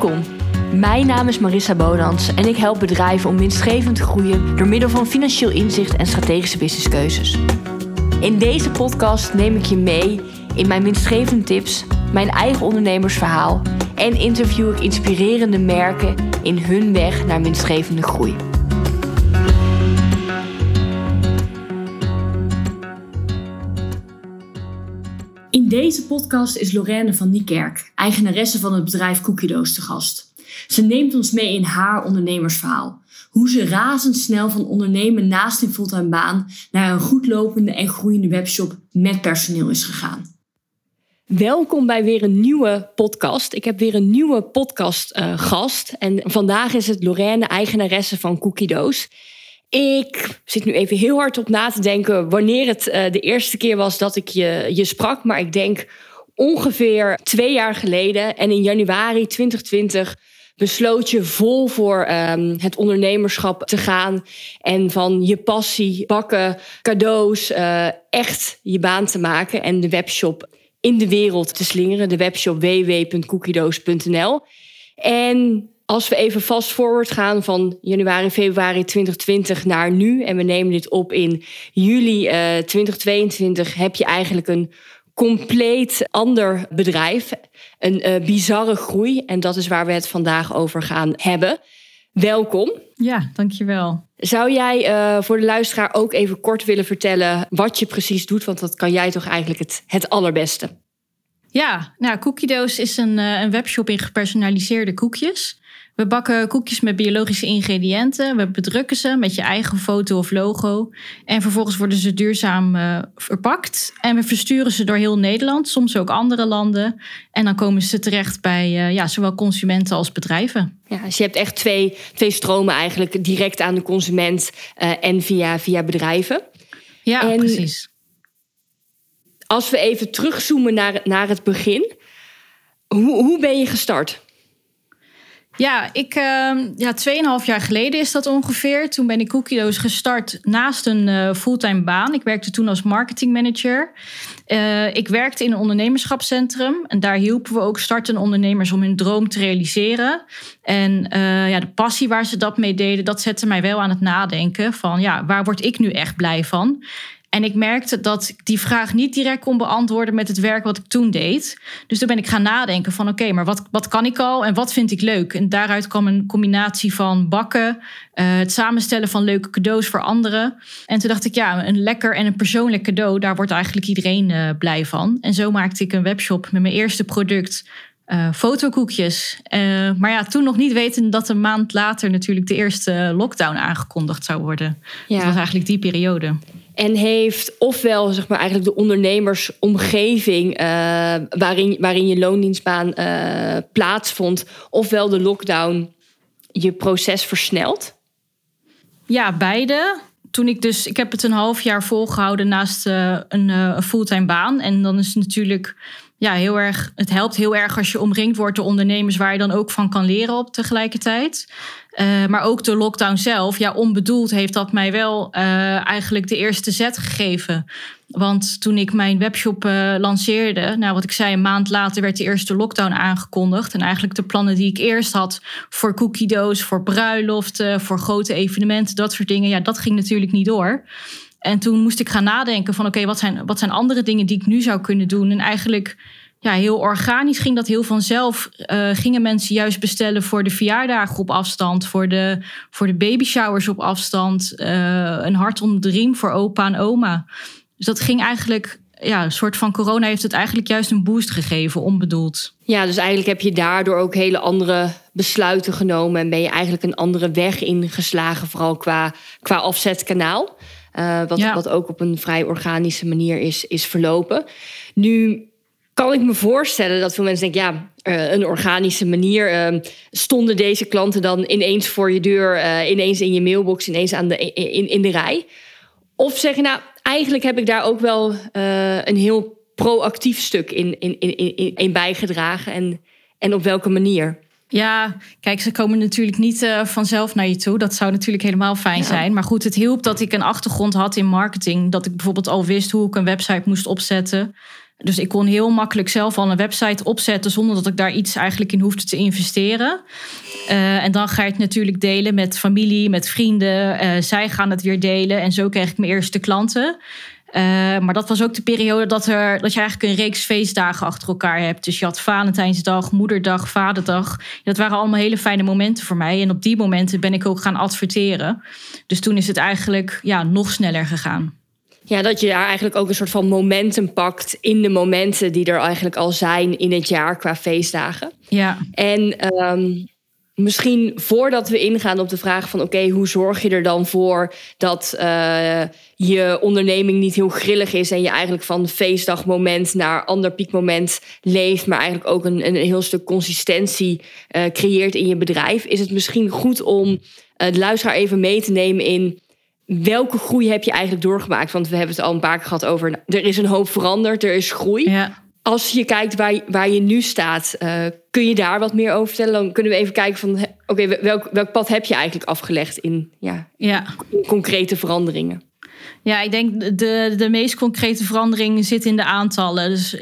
Welkom. Mijn naam is Marissa Bonans en ik help bedrijven om winstgevend te groeien door middel van financieel inzicht en strategische businesskeuzes. In deze podcast neem ik je mee in mijn winstgevende tips, mijn eigen ondernemersverhaal en interview ik inspirerende merken in hun weg naar winstgevende groei. In deze podcast is Lorraine van Niekerk, eigenaresse van het bedrijf Cookiedoos, te gast. Ze neemt ons mee in haar ondernemersverhaal. Hoe ze razendsnel van ondernemen naast een fulltime baan naar een goedlopende en groeiende webshop met personeel is gegaan. Welkom bij weer een nieuwe podcast. Ik heb weer een nieuwe podcast uh, gast. En vandaag is het Lorraine, eigenaresse van Cookiedoos. Ik zit nu even heel hard op na te denken wanneer het uh, de eerste keer was dat ik je, je sprak. Maar ik denk ongeveer twee jaar geleden. En in januari 2020 besloot je vol voor um, het ondernemerschap te gaan. En van je passie, bakken, cadeaus, uh, echt je baan te maken. En de webshop in de wereld te slingeren. De webshop www.cookiedoos.nl. En als we even fast forward gaan van januari, februari 2020 naar nu, en we nemen dit op in juli uh, 2022, heb je eigenlijk een compleet ander bedrijf. Een uh, bizarre groei. En dat is waar we het vandaag over gaan hebben. Welkom. Ja, dankjewel. Zou jij uh, voor de luisteraar ook even kort willen vertellen wat je precies doet? Want dat kan jij toch eigenlijk het, het allerbeste. Ja, nou, Cookiedoos is een, een webshop in gepersonaliseerde koekjes. We bakken koekjes met biologische ingrediënten. We bedrukken ze met je eigen foto of logo. En vervolgens worden ze duurzaam uh, verpakt. En we versturen ze door heel Nederland, soms ook andere landen. En dan komen ze terecht bij uh, ja, zowel consumenten als bedrijven. Ja, dus je hebt echt twee, twee stromen eigenlijk. Direct aan de consument uh, en via, via bedrijven. Ja, en precies. Als we even terugzoomen naar, naar het begin. Hoe, hoe ben je gestart? Ja, ik, uh, ja, 2,5 jaar geleden is dat ongeveer. Toen ben ik Cookiedoos gestart naast een uh, fulltime baan. Ik werkte toen als marketingmanager. Uh, ik werkte in een ondernemerschapscentrum. En daar hielpen we ook startende ondernemers om hun droom te realiseren. En uh, ja, de passie waar ze dat mee deden, dat zette mij wel aan het nadenken. Van ja, waar word ik nu echt blij van? En ik merkte dat ik die vraag niet direct kon beantwoorden met het werk wat ik toen deed. Dus toen ben ik gaan nadenken van oké, okay, maar wat, wat kan ik al en wat vind ik leuk? En daaruit kwam een combinatie van bakken, uh, het samenstellen van leuke cadeaus voor anderen. En toen dacht ik ja, een lekker en een persoonlijk cadeau, daar wordt eigenlijk iedereen uh, blij van. En zo maakte ik een webshop met mijn eerste product. Uh, fotokoekjes. Uh, maar ja, toen nog niet weten dat een maand later natuurlijk de eerste lockdown aangekondigd zou worden. Ja. Dat was eigenlijk die periode. En heeft ofwel zeg maar, eigenlijk de ondernemersomgeving uh, waarin, waarin je loondienstbaan uh, plaatsvond, ofwel de lockdown je proces versneld? Ja, beide. Toen ik dus, ik heb het een half jaar volgehouden naast een, een fulltime baan. En dan is het natuurlijk ja, heel erg, het helpt heel erg als je omringd wordt door ondernemers waar je dan ook van kan leren op tegelijkertijd. Uh, maar ook de lockdown zelf, ja, onbedoeld heeft dat mij wel uh, eigenlijk de eerste zet gegeven. Want toen ik mijn webshop uh, lanceerde, nou wat ik zei, een maand later werd de eerste lockdown aangekondigd. En eigenlijk de plannen die ik eerst had voor cookiedoos, voor bruiloften, voor grote evenementen, dat soort dingen, ja, dat ging natuurlijk niet door. En toen moest ik gaan nadenken van oké, wat, zijn, wat zijn andere dingen die ik nu zou kunnen doen? En eigenlijk ja, heel organisch ging dat heel vanzelf. Uh, gingen mensen juist bestellen voor de verjaardagen op afstand, voor de, voor de baby showers op afstand, uh, een hart onder de riem voor opa en oma. Dus dat ging eigenlijk, ja, een soort van corona heeft het eigenlijk juist een boost gegeven, onbedoeld. Ja, dus eigenlijk heb je daardoor ook hele andere besluiten genomen en ben je eigenlijk een andere weg ingeslagen, vooral qua, qua afzetkanaal. Uh, wat, ja. wat ook op een vrij organische manier is, is verlopen. Nu kan ik me voorstellen dat veel mensen denken, ja, uh, een organische manier. Uh, stonden deze klanten dan ineens voor je deur, uh, ineens in je mailbox, ineens aan de, in, in de rij? Of zeg je, nou, eigenlijk heb ik daar ook wel een heel proactief stuk in, in, in, in, in bijgedragen. En, en op welke manier? Ja, kijk, ze komen natuurlijk niet uh, vanzelf naar je toe. Dat zou natuurlijk helemaal fijn zijn. Maar goed, het hielp dat ik een achtergrond had in marketing. Dat ik bijvoorbeeld al wist hoe ik een website moest opzetten. Dus ik kon heel makkelijk zelf al een website opzetten zonder dat ik daar iets eigenlijk in hoefde te investeren. Uh, en dan ga je het natuurlijk delen met familie, met vrienden. Uh, zij gaan het weer delen en zo kreeg ik mijn eerste klanten. Uh, maar dat was ook de periode dat, er, dat je eigenlijk een reeks feestdagen achter elkaar hebt. Dus je had Valentijnsdag, Moederdag, Vaderdag. Dat waren allemaal hele fijne momenten voor mij. En op die momenten ben ik ook gaan adverteren. Dus toen is het eigenlijk ja, nog sneller gegaan. Ja, dat je daar eigenlijk ook een soort van momentum pakt in de momenten die er eigenlijk al zijn in het jaar qua feestdagen. Ja. En um, misschien voordat we ingaan op de vraag van oké, hoe zorg je er dan voor dat uh, je onderneming niet heel grillig is en je eigenlijk van feestdagmoment naar ander piekmoment leeft, maar eigenlijk ook een, een heel stuk consistentie uh, creëert in je bedrijf, is het misschien goed om uh, de luisteraar even mee te nemen in welke groei heb je eigenlijk doorgemaakt? Want we hebben het al een paar keer gehad over. Er is een hoop veranderd, er is groei. Ja. Als je kijkt waar, waar je nu staat, uh, kun je daar wat meer over vertellen? Dan kunnen we even kijken van, oké, okay, welk, welk pad heb je eigenlijk afgelegd in, ja, ja. in concrete veranderingen? Ja, ik denk de, de meest concrete verandering zit in de aantallen. Dus uh,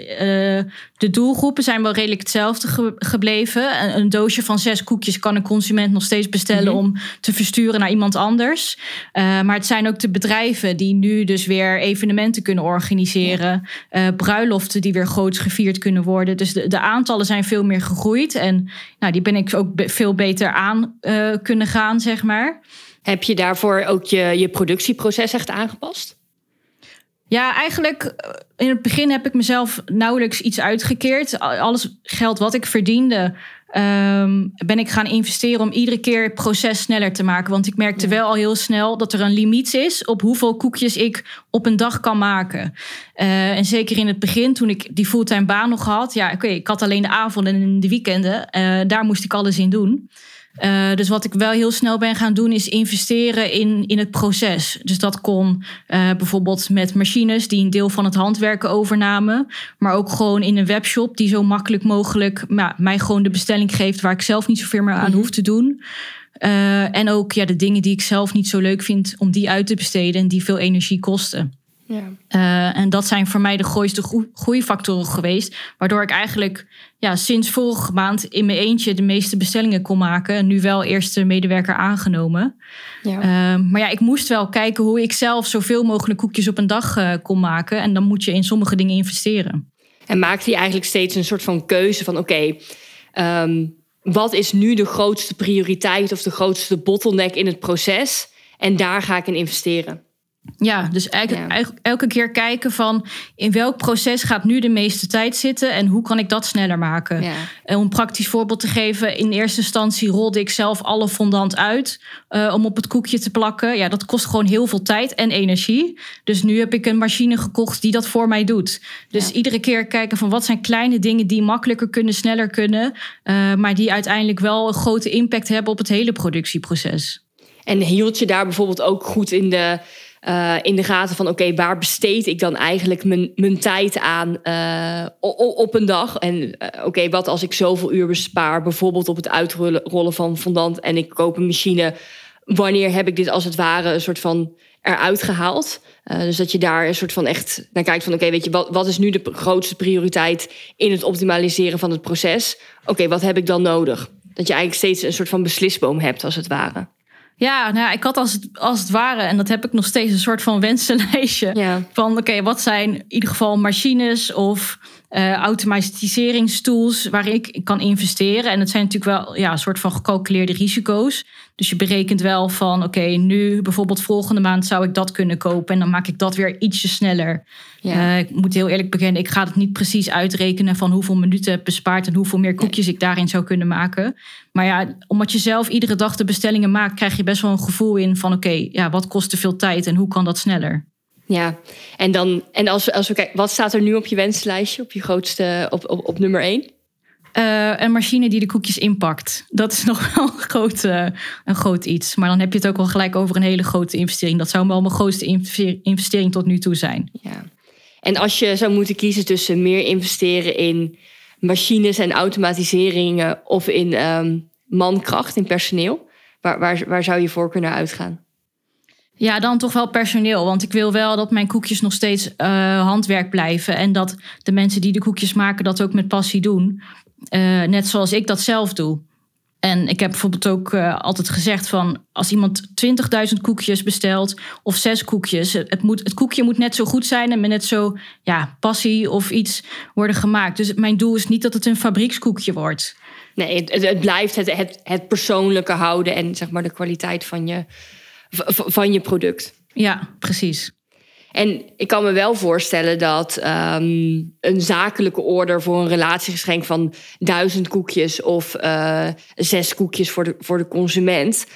de doelgroepen zijn wel redelijk hetzelfde ge gebleven. Een, een, doosje van zes koekjes kan een consument nog steeds bestellen mm -hmm. om te versturen naar iemand anders. Uh, maar het zijn ook de bedrijven die nu dus weer evenementen kunnen organiseren. Uh, bruiloften die weer groots gevierd kunnen worden. Dus de, de aantallen zijn veel meer gegroeid. En nou, die ben ik ook be veel beter aan kunnen gaan, zeg maar. Heb je daarvoor ook je, je productieproces echt aangepast? Ja, eigenlijk in het begin heb ik mezelf nauwelijks iets uitgekeerd. Alles geld wat ik verdiende, um, ben ik gaan investeren om iedere keer het proces sneller te maken. Want ik merkte wel al heel snel dat er een limiet is op hoeveel koekjes ik op een dag kan maken. Uh, en zeker in het begin, toen ik die fulltime baan nog had, ja, oké, okay, ik had alleen de avonden en de weekenden. Uh, daar moest ik alles in doen. Uh, dus wat ik wel heel snel ben gaan doen, is investeren in, in het proces. Dus dat kon uh, bijvoorbeeld met machines die een deel van het handwerken overnamen. Maar ook gewoon in een webshop die zo makkelijk mogelijk nou, mij gewoon de bestelling geeft waar ik zelf niet zoveel meer aan hoef te doen. Uh, en ook ja, de dingen die ik zelf niet zo leuk vind om die uit te besteden en die veel energie kosten. Ja. Uh, en dat zijn voor mij de grootste groeifactoren geweest. Waardoor ik eigenlijk ja, sinds vorige maand in mijn eentje de meeste bestellingen kon maken. En nu wel eerste medewerker aangenomen. Ja. Uh, maar ja, ik moest wel kijken hoe ik zelf zoveel mogelijk koekjes op een dag uh, kon maken. En dan moet je in sommige dingen investeren. En maakte je eigenlijk steeds een soort van keuze van oké, okay, um, wat is nu de grootste prioriteit of de grootste bottleneck in het proces? En daar ga ik in investeren. Ja, dus eigenlijk, ja. elke keer kijken van in welk proces gaat nu de meeste tijd zitten en hoe kan ik dat sneller maken. Ja. En om een praktisch voorbeeld te geven, in eerste instantie rolde ik zelf alle fondant uit uh, om op het koekje te plakken. Ja, dat kost gewoon heel veel tijd en energie. Dus nu heb ik een machine gekocht die dat voor mij doet. Dus ja. iedere keer kijken van wat zijn kleine dingen die makkelijker kunnen, sneller kunnen, uh, maar die uiteindelijk wel een grote impact hebben op het hele productieproces. En hield je daar bijvoorbeeld ook goed in de uh, in de gaten van oké, waar besteed ik dan eigenlijk mijn, mijn tijd aan uh, op een dag? En uh, oké, wat als ik zoveel uur bespaar, bijvoorbeeld op het uitrollen van fondant en ik koop een machine, wanneer heb ik dit als het ware een soort van eruit gehaald? dus dat je daar een soort van echt naar kijkt van oké, weet je, wat, wat is nu de grootste prioriteit in het optimaliseren van het proces? Oké, wat heb ik dan nodig? Dat je eigenlijk steeds een soort van beslisboom hebt, als het ware. Ja, nou ja, ik had als het, als het ware, en dat heb ik nog steeds een soort van wensenlijstje. Ja. Van oké, okay, wat zijn in ieder geval machines of uh, automatiseringstools waar ik kan investeren. En het zijn natuurlijk wel ja, een soort van gecalculeerde risico's. Dus je berekent wel van oké, okay, nu bijvoorbeeld volgende maand zou ik dat kunnen kopen. En dan maak ik dat weer ietsje sneller. Ja. Uh, ik moet heel eerlijk bekennen, ik ga het niet precies uitrekenen van hoeveel minuten heb bespaard en hoeveel meer koekjes ik daarin zou kunnen maken. Maar ja, omdat je zelf iedere dag de bestellingen maakt, krijg je best wel een gevoel in van oké, okay, ja, wat kost te veel tijd en hoe kan dat sneller? Ja, en dan en als, als we kijken, wat staat er nu op je wenslijstje, op je grootste, op, op, op nummer één? Uh, een machine die de koekjes inpakt. Dat is nog wel een groot, uh, een groot iets. Maar dan heb je het ook wel gelijk over een hele grote investering. Dat zou wel mijn grootste investering tot nu toe zijn. Ja. En als je zou moeten kiezen tussen meer investeren in machines en automatiseringen of in ehm, mankracht, in personeel? Waar, waar, waar zou je voor kunnen uitgaan? Ja, dan toch wel personeel. Want ik wil wel dat mijn koekjes nog steeds uh, handwerk blijven. En dat de mensen die de koekjes maken dat ook met passie doen. Uh, net zoals ik dat zelf doe. En ik heb bijvoorbeeld ook uh, altijd gezegd van als iemand 20.000 koekjes bestelt of zes koekjes, het, moet, het koekje moet net zo goed zijn en met net zo ja, passie of iets worden gemaakt. Dus mijn doel is niet dat het een fabriekskoekje wordt. Nee, het, het blijft het, het, het persoonlijke houden en zeg maar de kwaliteit van je, van je product. Ja, precies. En ik kan me wel voorstellen dat um, een zakelijke order voor een relatiegeschenk van duizend koekjes of uh, zes koekjes voor de, voor de consument.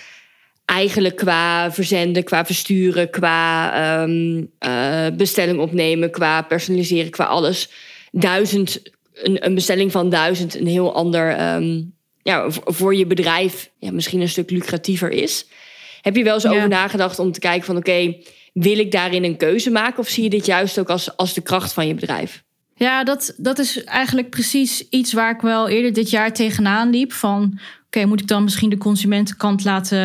Eigenlijk qua verzenden, qua versturen, qua um, uh, bestelling opnemen, qua personaliseren, qua alles. Duizend, een, een bestelling van duizend een heel ander, um, ja, voor je bedrijf ja, misschien een stuk lucratiever is. Heb je wel eens ja. over nagedacht om te kijken van oké, okay, wil ik daarin een keuze maken? Of zie je dit juist ook als, als de kracht van je bedrijf? Ja, dat, dat is eigenlijk precies iets waar ik wel eerder dit jaar tegenaan liep. Van Oké, moet ik dan misschien de consumentenkant laten,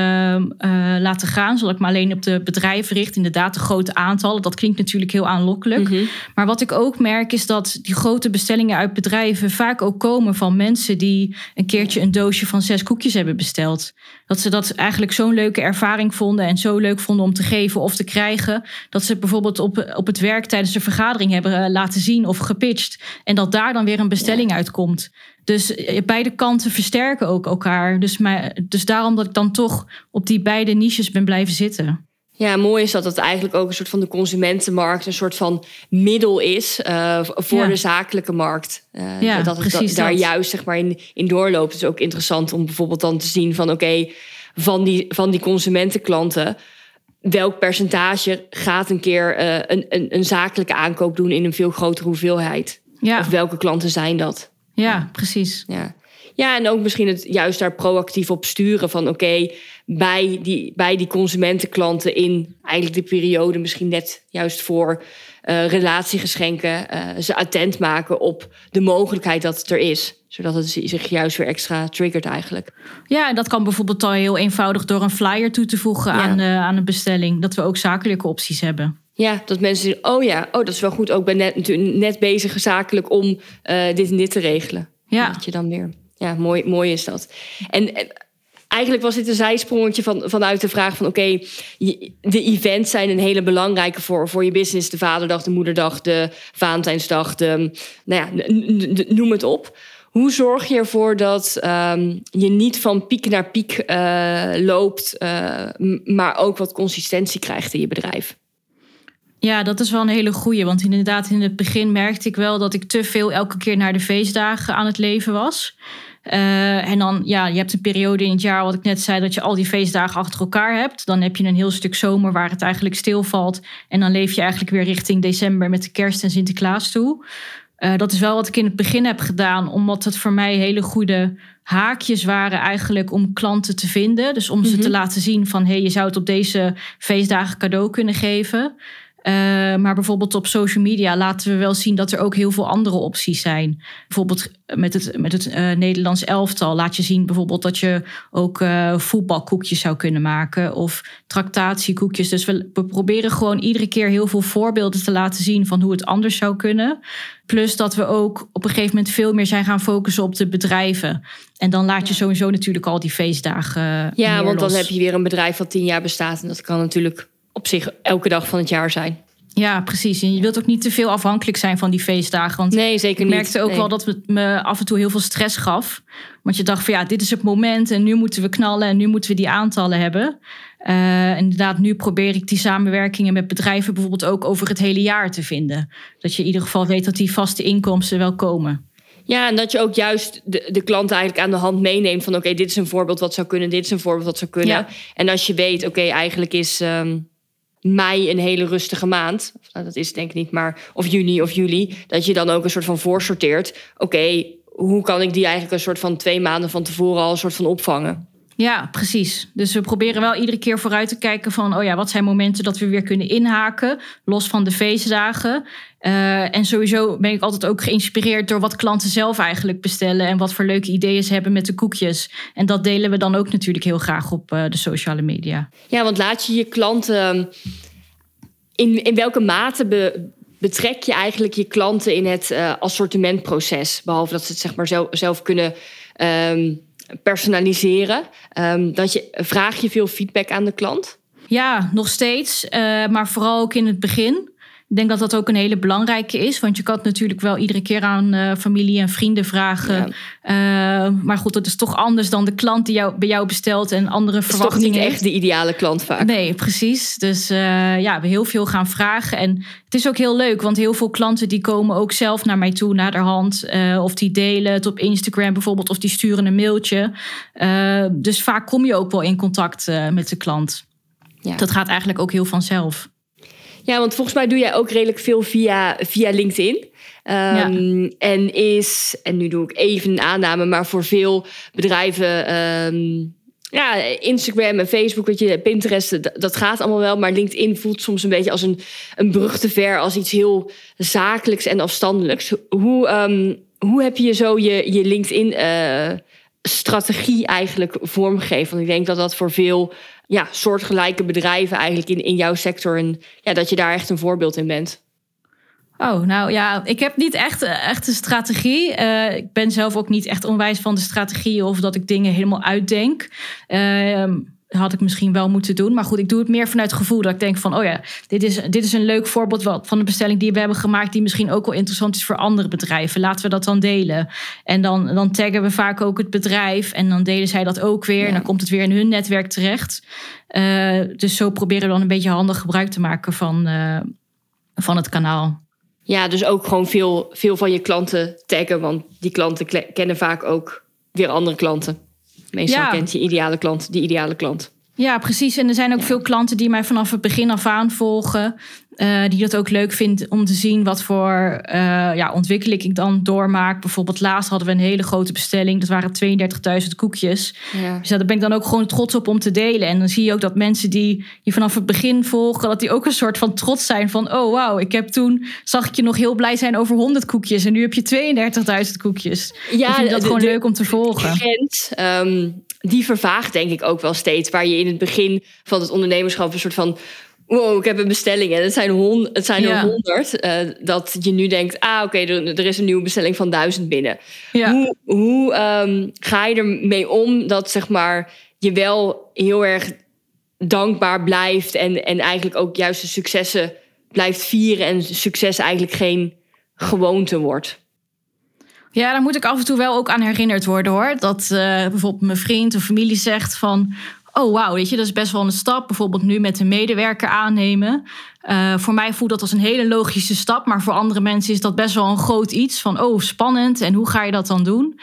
uh, laten gaan? Zal ik me alleen op de bedrijven richten? Inderdaad, de grote aantallen. Dat klinkt natuurlijk heel aanlokkelijk. Mm -hmm. Maar wat ik ook merk is dat die grote bestellingen uit bedrijven vaak ook komen van mensen die een keertje een doosje van zes koekjes hebben besteld. Dat ze dat eigenlijk zo'n leuke ervaring vonden en zo leuk vonden om te geven of te krijgen. Dat ze bijvoorbeeld op, op het werk tijdens de vergadering hebben laten zien of gepitcht. En dat daar dan weer een bestelling uitkomt. Dus beide kanten versterken ook elkaar. Dus, maar, dus daarom dat ik dan toch op die beide niches ben blijven zitten. Ja, mooi is dat het eigenlijk ook een soort van de consumentenmarkt, een soort van middel is uh, voor ja. de zakelijke markt. Uh, ja, dat het precies daar dat. juist zeg maar, in, in doorloopt. Het is ook interessant om bijvoorbeeld dan te zien van oké, okay, van, die, van die consumentenklanten. Welk percentage gaat een keer uh, een, een, een zakelijke aankoop doen in een veel grotere hoeveelheid? Ja. Of welke klanten zijn dat? Ja, precies. Ja. Ja, en ook misschien het juist daar proactief op sturen van oké, okay, bij, die, bij die consumentenklanten in eigenlijk de periode misschien net juist voor uh, relatiegeschenken, uh, ze attent maken op de mogelijkheid dat het er is. Zodat het zich juist weer extra triggert eigenlijk. Ja, en dat kan bijvoorbeeld al heel eenvoudig door een flyer toe te voegen ja. aan, uh, aan een bestelling. Dat we ook zakelijke opties hebben. Ja, dat mensen zeggen, oh ja, oh, dat is wel goed. Ook ben net, net bezig zakelijk om uh, dit en dit te regelen. Ja. Dat je dan weer, ja, mooi, mooi is dat. En, en eigenlijk was dit een zijsprongetje van, vanuit de vraag van... oké, de events zijn een hele belangrijke voor, voor je business. De Vaderdag, de Moederdag, de Valentijnsdag, de, nou ja, noem het op. Hoe zorg je ervoor dat um, je niet van piek naar piek uh, loopt... Uh, maar ook wat consistentie krijgt in je bedrijf? Ja, dat is wel een hele goeie. Want inderdaad, in het begin merkte ik wel dat ik te veel elke keer naar de feestdagen aan het leven was. Uh, en dan, ja, je hebt een periode in het jaar, wat ik net zei, dat je al die feestdagen achter elkaar hebt. Dan heb je een heel stuk zomer waar het eigenlijk stilvalt. En dan leef je eigenlijk weer richting december met de kerst en Sinterklaas toe. Uh, dat is wel wat ik in het begin heb gedaan, omdat het voor mij hele goede haakjes waren eigenlijk om klanten te vinden. Dus om ze mm -hmm. te laten zien van, hé, hey, je zou het op deze feestdagen cadeau kunnen geven. Uh, maar bijvoorbeeld op social media laten we wel zien dat er ook heel veel andere opties zijn. Bijvoorbeeld met het, met het uh, Nederlands elftal laat je zien bijvoorbeeld dat je ook uh, voetbalkoekjes zou kunnen maken of tractatiekoekjes. Dus we, we proberen gewoon iedere keer heel veel voorbeelden te laten zien van hoe het anders zou kunnen. Plus dat we ook op een gegeven moment veel meer zijn gaan focussen op de bedrijven. En dan laat je ja. sowieso natuurlijk al die feestdagen. Ja, want los. dan heb je weer een bedrijf dat tien jaar bestaat. En dat kan natuurlijk op zich elke dag van het jaar zijn. Ja, precies. En je wilt ook niet te veel afhankelijk zijn van die feestdagen. Want nee, zeker ik niet. merkte ook nee. wel dat het me af en toe heel veel stress gaf. Want je dacht van ja, dit is het moment en nu moeten we knallen en nu moeten we die aantallen hebben. Uh, inderdaad, nu probeer ik die samenwerkingen met bedrijven bijvoorbeeld ook over het hele jaar te vinden. Dat je in ieder geval weet dat die vaste inkomsten wel komen. Ja, en dat je ook juist de, de klant eigenlijk aan de hand meeneemt van oké, okay, dit is een voorbeeld wat zou kunnen, dit is een voorbeeld wat zou kunnen. Ja. En als je weet, oké, okay, eigenlijk is um, mei een hele rustige maand. Nou, dat is denk ik niet, maar of juni of juli, dat je dan ook een soort van voorsorteert. Oké, hoe kan ik die eigenlijk een soort van twee maanden van tevoren al een soort van opvangen? Ja, precies. Dus we proberen wel iedere keer vooruit te kijken van, oh ja, wat zijn momenten dat we weer kunnen inhaken, los van de feestdagen. Uh, en sowieso ben ik altijd ook geïnspireerd door wat klanten zelf eigenlijk bestellen en wat voor leuke ideeën ze hebben met de koekjes. En dat delen we dan ook natuurlijk heel graag op uh, de sociale media. Ja, want laat je je klanten in, in welke mate be, betrek je eigenlijk je klanten in het uh, assortimentproces, behalve dat ze het zeg maar zelf, zelf kunnen. Um, personaliseren. Um, dat je, vraag je veel feedback aan de klant? Ja, nog steeds. Uh, maar vooral ook in het begin. Ik denk dat dat ook een hele belangrijke is. Want je kan het natuurlijk wel iedere keer aan uh, familie en vrienden vragen. Ja. Uh, maar goed, dat is toch anders dan de klant die jou, bij jou bestelt en andere het verwachtingen. is toch niet echt de ideale klant vaak. Nee, precies. Dus uh, ja, we heel veel gaan vragen. En het is ook heel leuk, want heel veel klanten die komen ook zelf naar mij toe, naar de hand. of die delen het op Instagram bijvoorbeeld, of die sturen een mailtje. dus vaak kom je ook wel in contact met de klant. Ja. Dat gaat eigenlijk ook heel vanzelf. Ja, want volgens mij doe jij ook redelijk veel via, via LinkedIn. Um, ja. En is, en nu doe ik even een aanname, maar voor veel bedrijven. Um, ja, Instagram en Facebook, weet je, Pinterest, dat gaat allemaal wel. Maar LinkedIn voelt soms een beetje als een, een brug te ver, als iets heel zakelijks en afstandelijks. Hoe, um, hoe heb je zo je, je LinkedIn uh, strategie eigenlijk vormgegeven? Want ik denk dat dat voor veel ja, soortgelijke bedrijven eigenlijk in, in jouw sector. En ja, dat je daar echt een voorbeeld in bent. Oh, nou ja, ik heb niet echt, echt een strategie. Uh, ik ben zelf ook niet echt onwijs van de strategie of dat ik dingen helemaal uitdenk. Uh, had ik misschien wel moeten doen. Maar goed, ik doe het meer vanuit het gevoel dat ik denk van... oh ja, dit is, dit is een leuk voorbeeld van een bestelling die we hebben gemaakt... die misschien ook wel interessant is voor andere bedrijven. Laten we dat dan delen. En dan, dan taggen we vaak ook het bedrijf... en dan delen zij dat ook weer. Ja. En dan komt het weer in hun netwerk terecht. Uh, dus zo proberen we dan een beetje handig gebruik te maken van, uh, van het kanaal. Ja, dus ook gewoon veel, veel van je klanten taggen... want die klanten kennen vaak ook weer andere klanten. Meestal ja. kent je ideale klant die ideale klant. Ja, precies. En er zijn ook ja. veel klanten die mij vanaf het begin af aan volgen. Uh, die dat ook leuk vindt om te zien wat voor uh, ja, ontwikkeling ik dan doormaak. Bijvoorbeeld laatst hadden we een hele grote bestelling. Dat waren 32.000 koekjes. Ja. Dus daar ben ik dan ook gewoon trots op om te delen. En dan zie je ook dat mensen die je vanaf het begin volgen... dat die ook een soort van trots zijn van... oh wauw, ik heb toen... zag ik je nog heel blij zijn over 100 koekjes... en nu heb je 32.000 koekjes. Ja, ik vind dat de, gewoon de, leuk om te volgen. Trend, um, die vervaagt denk ik ook wel steeds. Waar je in het begin van het ondernemerschap... een soort van wow, ik heb een bestelling en het zijn, hond, het zijn er honderd. Uh, dat je nu denkt, ah oké, okay, er, er, is een nieuwe bestelling van duizend binnen. Hoe, hoe um, ga je ermee om dat zeg maar, je wel heel erg dankbaar blijft en, en eigenlijk ook juist de successen blijft vieren en succes eigenlijk geen gewoonte wordt? Ja, daar moet ik af en toe wel ook aan herinnerd worden hoor. Dat uh, bijvoorbeeld mijn vriend of familie zegt van oh wauw, weet je, dat is best wel een stap. Bijvoorbeeld nu met een medewerker aannemen. Uh, voor mij voelt dat als een hele logische stap, maar voor andere mensen is dat best wel een groot iets. Van oh, spannend en hoe ga je dat dan doen?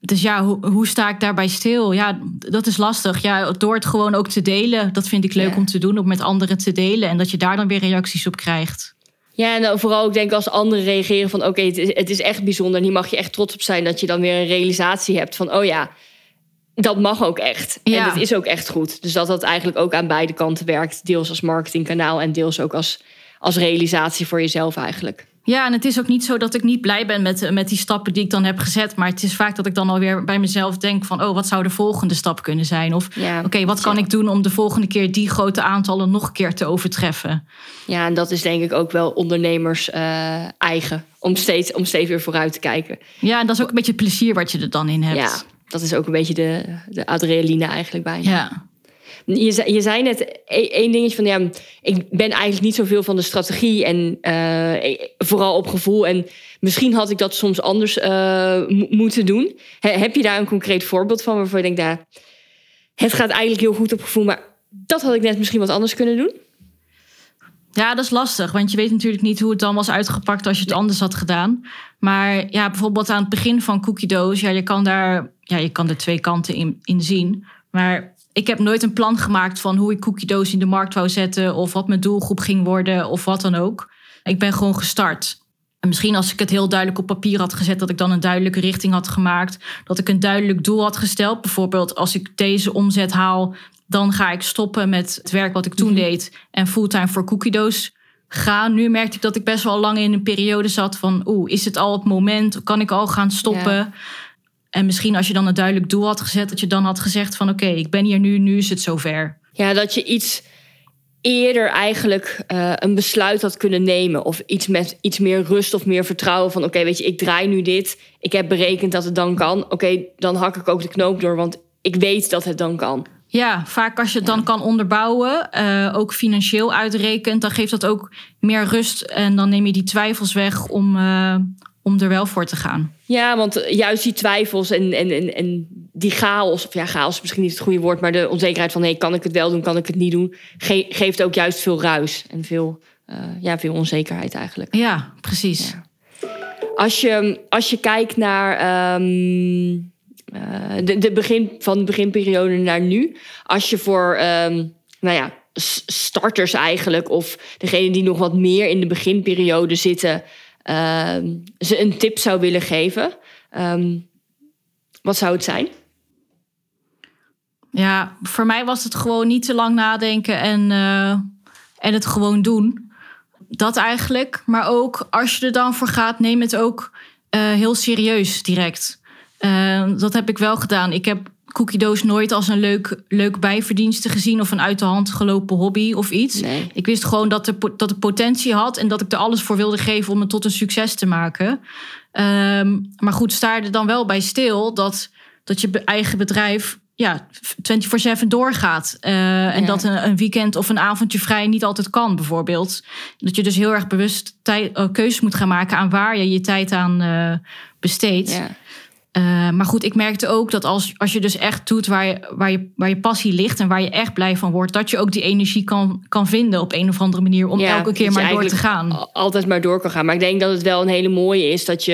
Dus ja, hoe, hoe sta ik daarbij stil? Ja, dat is lastig. Ja, door het gewoon ook te delen, dat vind ik leuk ja. om te doen, om met anderen te delen en dat je daar dan weer reacties op krijgt. Ja, en vooral ik denk als anderen reageren van oké, okay, het, is, het is echt bijzonder. En hier mag je echt trots op zijn dat je dan weer een realisatie hebt van oh ja, dat mag ook echt. Ja. En het is ook echt goed. Dus dat dat eigenlijk ook aan beide kanten werkt. Deels als marketingkanaal en deels ook als, als realisatie voor jezelf eigenlijk. Ja, en het is ook niet zo dat ik niet blij ben met, met die stappen die ik dan heb gezet. Maar het is vaak dat ik dan alweer bij mezelf denk van... oh, wat zou de volgende stap kunnen zijn? Of ja, oké, wat kan ja. ik doen om de volgende keer die grote aantallen nog een keer te overtreffen? Ja, en dat is denk ik ook wel ondernemers uh, eigen. Om steeds, om steeds weer vooruit te kijken. Ja, en dat is ook een beetje plezier wat je er dan in hebt. Ja, dat is ook een beetje de, de adrenaline eigenlijk bij. Ja. Je, je zei net e-, één dingetje van ja, ik ben eigenlijk niet zoveel van de strategie en uh, vooral op gevoel. En misschien had ik dat soms anders uh, moeten doen. He, heb je daar een concreet voorbeeld van waarvan je denkt, het gaat eigenlijk heel goed op gevoel, maar dat had ik net misschien wat anders kunnen doen? Ja, dat is lastig, want je weet natuurlijk niet hoe het dan was uitgepakt als je het anders had gedaan. Maar ja, bijvoorbeeld aan het begin van Cookie Doos, ja, je kan daar, ja, je kan er twee kanten in, in zien. Maar ik heb nooit een plan gemaakt van hoe ik Cookie Doos in de markt wou zetten, of wat mijn doelgroep ging worden, of wat dan ook. Ik ben gewoon gestart. En misschien als ik het heel duidelijk op papier had gezet, dat ik dan een duidelijke richting had gemaakt. Dat ik een duidelijk doel had gesteld. Bijvoorbeeld, als ik deze omzet haal, dan ga ik stoppen met het werk wat ik toen deed en fulltime voor cookie doos gaan. Nu merkte ik dat ik best wel lang in een periode zat van, oeh, is het al het moment? Kan ik al gaan stoppen? Ja. En misschien als je dan een duidelijk doel had gezet, dat je dan had gezegd van, oké, ik ben hier nu, nu is het zover. Ja, dat je iets eerder eigenlijk eh, een besluit had kunnen nemen. Of iets met iets meer rust of meer vertrouwen van... oké, weet je, ik draai nu dit. Ik heb berekend dat het dan kan. Oké, dan hak ik ook de knoop door, want ik weet dat het dan kan. Ja, vaak als je het dan kan onderbouwen, eh, ook financieel uitrekent, dan geeft dat ook meer rust en dan neem je die twijfels weg om, eh, om er wel voor te gaan. Ja, want juist die twijfels en, en, en, en die chaos... of ja, chaos is misschien niet het goede woord... maar de onzekerheid van... hey, kan ik het wel doen, kan ik het niet doen... ge- geeft ook juist veel ruis en veel, eh, ja, veel onzekerheid eigenlijk. Ja, precies. Ja. Als je, als je kijkt naar ehm, eh, de, de begin, van de beginperiode naar nu. Als je voor ehm, nou ja, starters eigenlijk, of degene die nog wat meer in de beginperiode zitten, ehm, ze een tip zou willen geven. ehm, wat zou het zijn? Ja, voor mij was het gewoon niet te lang nadenken en, eh, en het gewoon doen. Dat eigenlijk. Maar ook als je er dan voor gaat, neem het ook eh, heel serieus direct. Eh, dat heb ik wel gedaan. Ik heb Cookie Doos nooit als een leuk, leuk bijverdienste gezien of een uit de hand gelopen hobby of iets. Nee. Ik wist gewoon dat, de, po- dat het potentie had en dat ik er alles voor wilde geven om het tot een succes te maken. Ehm, maar goed, sta er dan wel bij stil dat, dat je eigen bedrijf ja, 24-7 doorgaat. Eh, en Ja. dat een, een weekend of een avondje vrij niet altijd kan, bijvoorbeeld. Dat je dus heel erg bewust tij- eh, keuzes moet gaan maken aan waar je je tijd aan eh, besteedt. Ja. Eh, maar goed, ik merkte ook dat als, als je dus echt doet waar je, waar, je, waar je passie ligt en waar je echt blij van wordt, dat je ook die energie kan, kan vinden op een of andere manier om Ja, elke keer maar door te gaan. al- Altijd maar door kan gaan. Maar ik denk dat het wel een hele mooie is dat je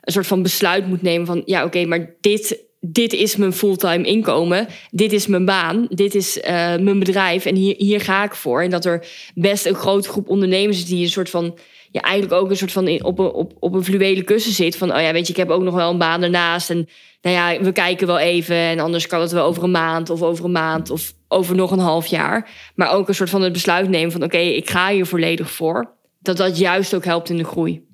een soort van besluit moet nemen van ja, oké, maar dit, dit is mijn fulltime inkomen. Dit is mijn baan. Dit is eh, mijn bedrijf. En hier, hier ga ik voor. En dat er best een grote groep ondernemers is die een soort van. Ja, eigenlijk ook een soort van op, een, op, op een fluwelen kussen zit. Van, oh ja, weet je, ik heb ook nog wel een baan ernaast. En nou ja, we kijken wel even. En anders kan het wel over een maand of over een maand of over nog een half jaar. Maar ook een soort van het besluit nemen van, oké, ik ga hier volledig voor. Dat dat juist ook helpt in de groei.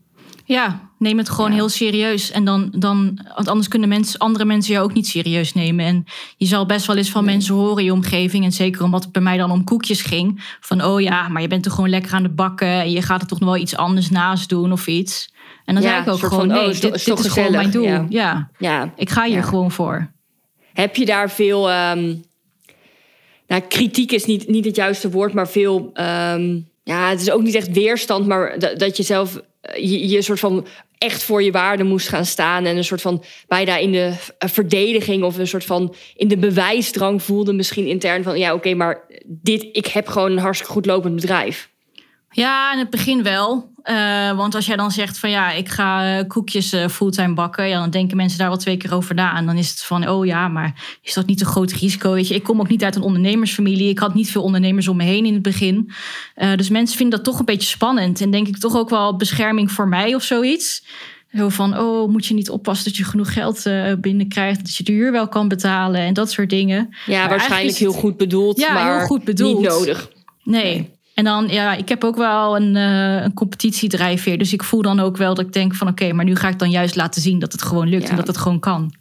Ja, neem het gewoon Ja. heel serieus. En dan, dan, want anders kunnen mensen, andere mensen jou ook niet serieus nemen. En je zal best wel eens van mensen horen in je omgeving. En zeker omdat het bij mij dan om koekjes ging. Van, oh ja, maar je bent toch gewoon lekker aan het bakken. En je gaat er toch nog wel iets anders naast doen of iets. En dan Ja, zei ik ook gewoon, van, oh, nee, dit, is dit toch is gewoon mijn doel. Ja. Ja, ik ga hier gewoon voor. Heb je daar veel. nou, kritiek is niet, niet het juiste woord, maar veel. ehm, ja, het is ook niet echt weerstand, maar dat, dat je zelf. Eh, Je, je soort van echt voor je waarde moest gaan staan. En een soort van bijna in de eh, verdediging of een soort van in de bewijsdrang voelde, misschien intern van ja, oké, maar dit, ik heb gewoon een hartstikke goed lopend bedrijf. Ja, in het begin wel. Eh, want als jij dan zegt van ja, ik ga eh, koekjes eh, fulltime bakken, ja, dan denken mensen daar wel twee keer over na. En dan is het van, oh ja, maar is dat niet een groot risico? Weet je, ik kom ook niet uit een ondernemersfamilie. Ik had niet veel ondernemers om me heen in het begin. Dus mensen vinden dat toch een beetje spannend. En denk ik toch ook wel bescherming voor mij of zoiets. Zo van, oh, moet je niet oppassen dat je genoeg geld binnenkrijgt, dat je de huur wel kan betalen en dat soort dingen. Ja, Maar waarschijnlijk heel goed bedoeld, Ja, maar heel goed bedoeld. niet nodig. Nee. En dan, ja, ik heb ook wel een, eh een competitiedrijfveer. Dus ik voel dan ook wel dat ik denk van... oké, maar nu ga ik dan juist laten zien dat het gewoon lukt... Ja. en dat het gewoon kan.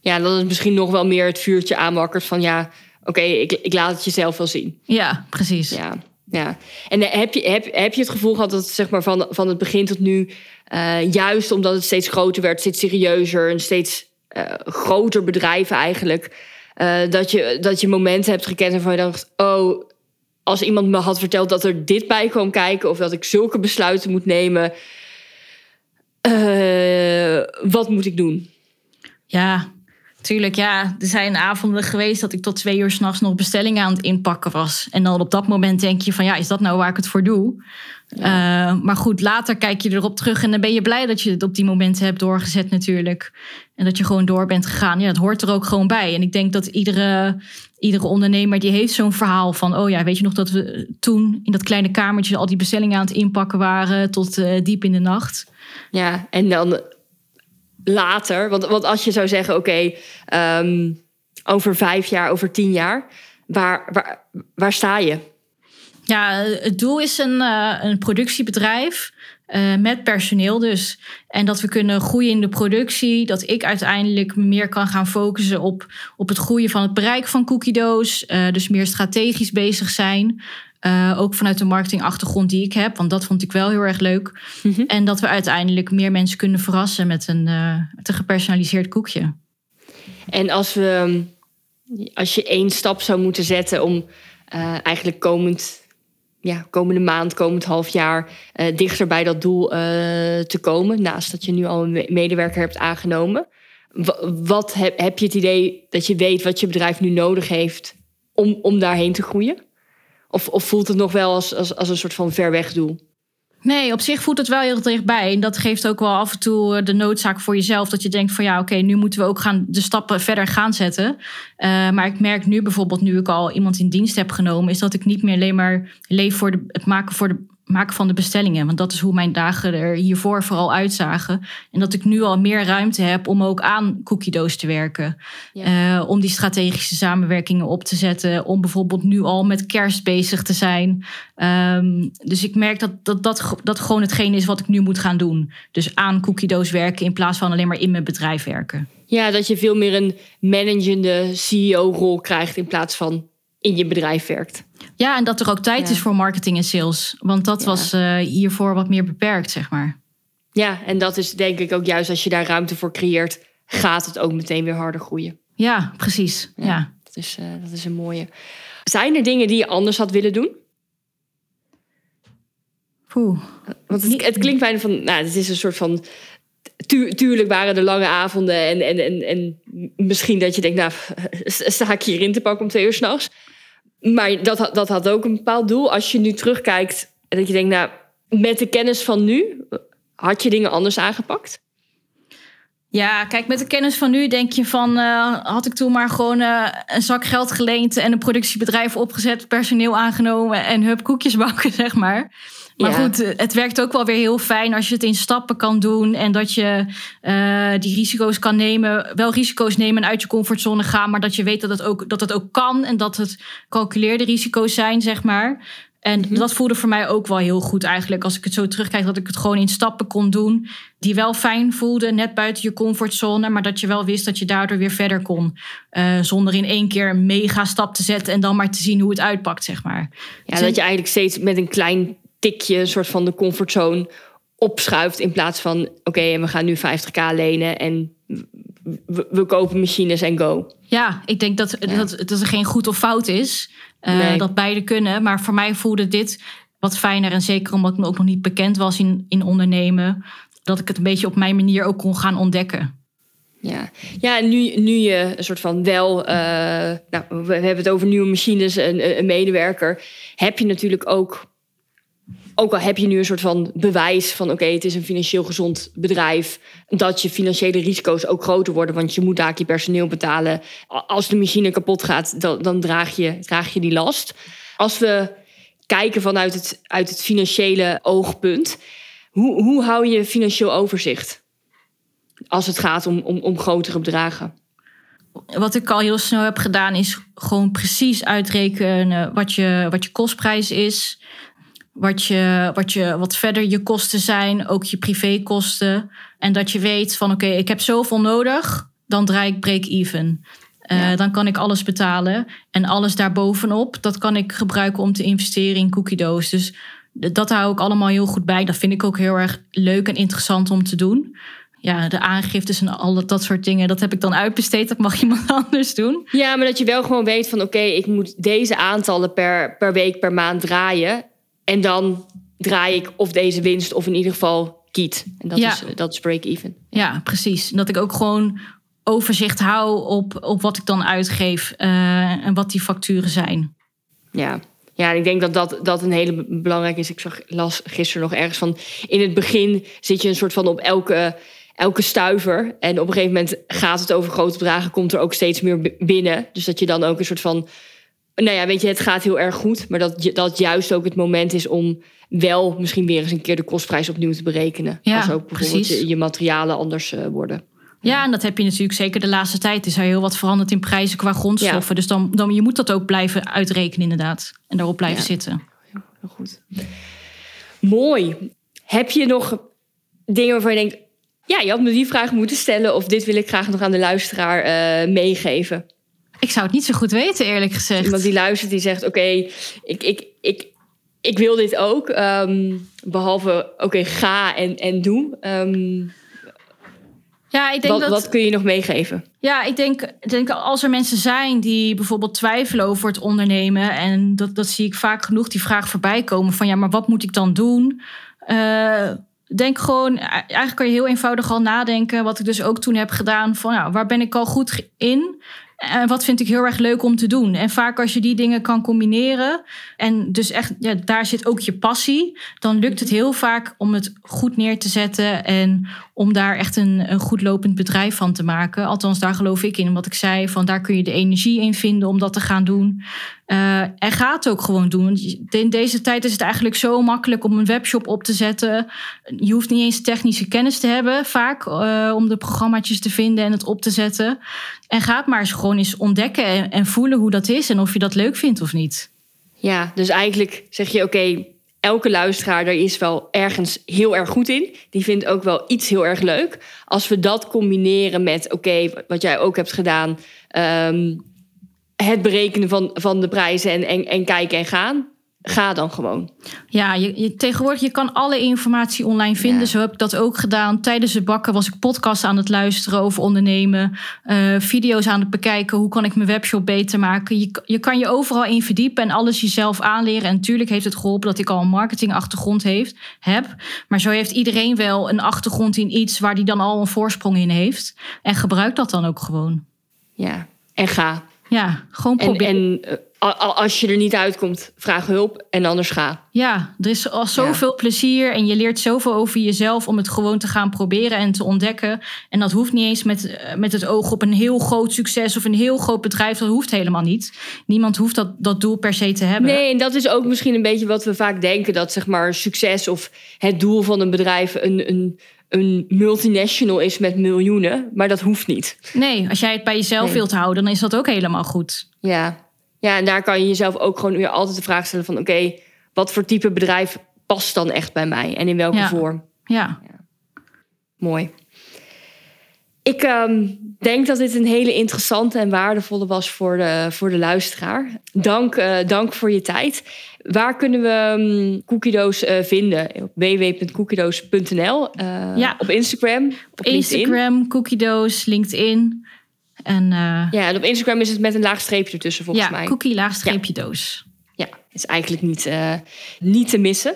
Ja, dat het misschien nog wel meer het vuurtje aanwakkert van ja, oké, ik, ik laat het jezelf wel zien. Ja, precies. Ja, ja. En eh, heb je, heb, heb je het gevoel gehad dat zeg maar van, van het begin tot nu, eh, juist omdat het steeds groter werd, steeds serieuzer, een steeds groter bedrijf eigenlijk, dat, je, dat je momenten hebt gekend waarvan je dacht, oh, als iemand me had verteld dat er dit bij kwam kijken of dat ik zulke besluiten moet nemen, eh, wat moet ik doen? Ja, Tuurlijk, ja. Er zijn avonden geweest dat ik tot twee uur s'nachts nog bestellingen aan het inpakken was. En dan op dat moment denk je van ja, is dat nou waar ik het voor doe? Uh, maar goed, later kijk je erop terug en dan ben je blij dat je het op die momenten hebt doorgezet natuurlijk. En dat je gewoon door bent gegaan. Ja, dat hoort er ook gewoon bij. En ik denk dat iedere, iedere ondernemer die heeft zo'n verhaal van... oh ja, weet je nog dat we toen in dat kleine kamertje... al die bestellingen aan het inpakken waren tot uh, diep in de nacht. Ja, en dan later. Want, want als je zou zeggen, oké, um, over vijf jaar, over tien jaar, waar, waar, waar sta je? Ja, het doel is een, uh, een productiebedrijf uh, met personeel dus. En dat we kunnen groeien in de productie. Dat ik uiteindelijk meer kan gaan focussen op, op het groeien van het bereik van Cookie Doos. Uh, dus meer strategisch bezig zijn. Uh, ook vanuit de marketingachtergrond die ik heb, want dat vond ik wel heel erg leuk. Mm -hmm. En dat we uiteindelijk meer mensen kunnen verrassen met een, uh, met een gepersonaliseerd koekje. En als, we, als je één stap zou moeten zetten om uh, eigenlijk komend, ja, komende maand, komend half jaar dichter bij dat doel te komen, naast dat je nu al een medewerker hebt aangenomen. Wat heb, heb je het idee dat je weet wat je bedrijf nu nodig heeft om, om daarheen te groeien? Of, of voelt het nog wel als, als, als een soort van ver weg doel? Nee, op zich voelt het wel heel dichtbij. En dat geeft ook wel af en toe eh, de noodzaak voor jezelf. Dat je denkt van ja, oké, nu moeten we ook gaan de stappen verder gaan zetten. Uh, maar ik merk nu bijvoorbeeld, nu ik al iemand in dienst heb genomen, is dat ik niet meer alleen maar leef voor de, het maken voor de maken van de bestellingen. Want dat is hoe mijn dagen er hiervoor vooral uitzagen. En dat ik nu al meer ruimte heb om ook aan cookie doos te werken. Ja. Uh, om die strategische samenwerkingen op te zetten. Om bijvoorbeeld nu al met kerst bezig te zijn. Um, dus ik merk dat dat, dat dat gewoon hetgeen is wat ik nu moet gaan doen. Dus aan cookie doos werken in plaats van alleen maar in mijn bedrijf werken. Ja, dat je veel meer een managende CEO-rol krijgt in plaats van in je bedrijf werkt. Ja, en dat er ook tijd ja. is voor marketing en sales. Want dat ja. was uh, hiervoor wat meer beperkt, zeg maar. Ja, en dat is denk ik ook juist als je daar ruimte voor creëert, gaat het ook meteen weer harder groeien. Ja, precies. Ja, ja. Dat, is, uh, dat is een mooie. Zijn er dingen die je anders had willen doen? Poeh. Want het, het klinkt bijna van, nou, het is een soort van Tu tuurlijk waren er lange avonden en, en, en, en misschien dat je denkt, nou, sta ik hierin te pakken om twee uur s'nachts. Maar dat, dat had ook een bepaald doel. Als je nu terugkijkt en dat je denkt, nou, met de kennis van nu, had je dingen anders aangepakt? Ja, kijk, met de kennis van nu denk je van... Uh, had ik toen maar gewoon uh, een zak geld geleend... en een productiebedrijf opgezet, personeel aangenomen... en hup, koekjes bakken, zeg maar. Maar ja. goed, het werkt ook wel weer heel fijn als je het in stappen kan doen. En dat je uh, die risico's kan nemen. Wel risico's nemen en uit je comfortzone gaan. Maar dat je weet dat het ook, dat het ook kan. En dat het calculeerde risico's zijn, zeg maar. En mm-hmm. dat voelde voor mij ook wel heel goed eigenlijk. Als ik het zo terugkijk, dat ik het gewoon in stappen kon doen. Die wel fijn voelden, net buiten je comfortzone. Maar dat je wel wist dat je daardoor weer verder kon. Uh, zonder in één keer een mega stap te zetten. En dan maar te zien hoe het uitpakt, zeg maar. Ja, dus dat je eigenlijk steeds met een klein tikje, een soort van de comfortzone opschuift. In plaats van, oké, okay, we gaan nu 50k lenen en we, we, kopen machines en go. Ja, ik denk dat, ja. dat, dat er geen goed of fout is. Uh, nee. Dat beide kunnen. Maar voor mij voelde dit wat fijner. En zeker omdat ik me ook nog niet bekend was in, in ondernemen. Dat ik het een beetje op mijn manier ook kon gaan ontdekken. Ja, ja en nu, nu je een soort van wel, uh, nou, we hebben het over nieuwe machines, een, een medewerker, heb je natuurlijk ook ook al heb je nu een soort van bewijs van oké, het is een financieel gezond bedrijf, dat je financiële risico's ook groter worden, want je moet daar je personeel betalen. Als de machine kapot gaat, dan, dan draag, je, draag je die last. Als we kijken vanuit het, uit het financiële oogpunt, hoe, hoe hou je financieel overzicht als het gaat om, om, om grotere bedragen? Wat ik al heel snel heb gedaan, is gewoon precies uitrekenen wat je, wat je kostprijs is wat, je, wat, je, wat verder je kosten zijn, ook je privékosten. En dat je weet van oké, okay, ik heb zoveel nodig, dan draai ik break-even. Uh, ja. Dan kan ik alles betalen. En alles daarbovenop, dat kan ik gebruiken om te investeren in cookie doos. Dus dat hou ik allemaal heel goed bij. Dat vind ik ook heel erg leuk en interessant om te doen. Ja, de aangiftes en al dat soort dingen, dat heb ik dan uitbesteed. Dat mag iemand anders doen. Ja, maar dat je wel gewoon weet van oké, okay, ik moet deze aantallen per, per week, per maand draaien. En dan draai ik of deze winst of in ieder geval kiet. En dat, ja. is, dat is break-even. Ja, precies. Dat ik ook gewoon overzicht hou op, op wat ik dan uitgeef eh, en wat die facturen zijn. Ja. Ja, en ik denk dat dat, dat een hele belangrijke is. Ik zag, las gisteren nog ergens van... in het begin zit je een soort van op elke, elke stuiver. En op een gegeven moment gaat het over grote bedragen... komt er ook steeds meer binnen. Dus dat je dan ook een soort van... nou ja, weet je, het gaat heel erg goed. Maar dat, dat juist ook het moment is om wel misschien weer eens een keer de kostprijs opnieuw te berekenen. Ja, Als ook bijvoorbeeld je materialen anders eh, worden. Ja, en dat heb je natuurlijk zeker de laatste tijd. Is er heel wat veranderd in prijzen qua grondstoffen. Dus dan, dan je moet dat ook blijven uitrekenen inderdaad. En daarop blijven Ja. zitten. Heel goed. Mooi. Heb je nog dingen waarvan je denkt... ja, je had me die vraag moeten stellen... of dit wil ik graag nog aan de luisteraar eh, meegeven? Ik zou het niet zo goed weten, eerlijk gezegd. Iemand die luistert, die zegt... oké, ik, ik, ik, ik wil dit ook. ehm, behalve, oké, ga en, en doe. Ehm, Ja, ik denk wat, dat... wat kun je nog meegeven? Ja, ik denk, denk als er mensen zijn die bijvoorbeeld twijfelen over het ondernemen. En dat, dat zie ik vaak genoeg die vraag voorbij komen van ja, maar wat moet ik dan doen? Eh, denk gewoon, eigenlijk kan je heel eenvoudig al nadenken, wat ik dus ook toen heb gedaan, van ja, waar ben ik al goed in? En wat vind ik heel erg leuk om te doen? En vaak als je die dingen kan combineren en dus echt, ja, daar zit ook je passie, dan lukt het heel vaak om het goed neer te zetten en om daar echt een, een goed lopend bedrijf van te maken. Althans, daar geloof ik in. Wat ik zei, van daar kun je de energie in vinden om dat te gaan doen. Eh, en ga het ook gewoon doen. In deze tijd is het eigenlijk zo makkelijk om een webshop op te zetten. Je hoeft niet eens technische kennis te hebben, vaak, eh, om de programmaatjes te vinden en het op te zetten. En ga het maar eens gewoon eens ontdekken en, en voelen hoe dat is en of je dat leuk vindt of niet. Ja, dus eigenlijk zeg je, oké, elke luisteraar daar is wel ergens heel erg goed in. Die vindt ook wel iets heel erg leuk. Als we dat combineren met, oké, wat jij ook hebt gedaan... ehm, het berekenen van, van de prijzen en, en, en kijken en gaan... ga dan gewoon. Ja, je, je, tegenwoordig je kan alle informatie online vinden. Ja. Zo heb ik dat ook gedaan. Tijdens het bakken was ik podcasts aan het luisteren over ondernemen. eh, video's aan het bekijken. Hoe kan ik mijn webshop beter maken? Je, je kan je overal in verdiepen en alles jezelf aanleren. En natuurlijk heeft het geholpen dat ik al een marketingachtergrond heeft, heb. Maar zo heeft iedereen wel een achtergrond in iets waar die dan al een voorsprong in heeft. En gebruik dat dan ook gewoon. Ja, en ga. Ja, gewoon En, proberen. en eh, als je er niet uitkomt, vraag hulp en anders ga. Ja, er is al zoveel plezier en je leert zoveel over jezelf om het gewoon te gaan proberen en te ontdekken. En dat hoeft niet eens met, eh, met het oog op een heel groot succes of een heel groot bedrijf. Dat hoeft helemaal niet. Niemand hoeft dat, dat doel per se te hebben. Nee, en dat is ook misschien een beetje wat we vaak denken: dat zeg maar succes of het doel van een bedrijf een, een, een multinational is met miljoenen. Maar dat hoeft niet. Nee, als jij het bij jezelf Nee. wilt houden, dan is dat ook helemaal goed. Ja. Ja, en daar kan je jezelf ook gewoon weer altijd de vraag stellen: van oké, wat voor type bedrijf past dan echt bij mij en in welke Ja. vorm? Ja, Mooi. Ik ehm, denk dat dit een hele interessante en waardevolle was voor de, voor de luisteraar. Dank, eh, dank voor je tijd. Waar kunnen we um, cookiedoos eh, vinden? Op www.cookiedoos.nl. eh, Ja. Op Instagram, op LinkedIn. Instagram, cookiedoos, LinkedIn. En eh, Ja, en op Instagram is het met een laag streepje ertussen volgens ja, mij. cookie laagstreepje doos. Ja, is eigenlijk niet, eh, niet te missen.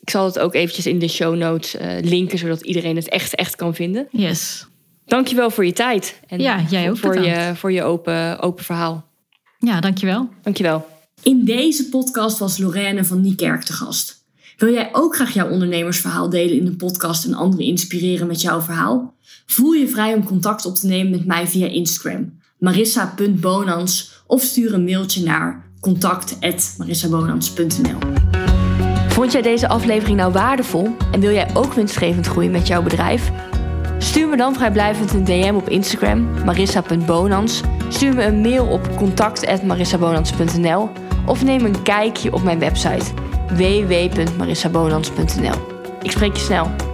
Ik zal het ook eventjes in de show notes eh, linken, zodat iedereen het echt, echt kan vinden. Yes. Dankjewel voor je tijd. En Ja, jij ook voor je, voor je open, open verhaal. Ja, dankjewel. Dankjewel. In deze podcast was Lorraine van Niekerk te gast. Wil jij ook graag jouw ondernemersverhaal delen in de podcast en anderen inspireren met jouw verhaal? Voel je vrij om contact op te nemen met mij via Instagram, marissa.bonans of stuur een mailtje naar contact.marissabonans.nl Vond jij deze aflevering nou waardevol en wil jij ook winstgevend groeien met jouw bedrijf? Stuur me dan vrijblijvend een DM op Instagram, marissa.bonans. Stuur me een mail op contact.marissabonans.nl of neem een kijkje op mijn website www.marissabonans.nl. Ik spreek je snel.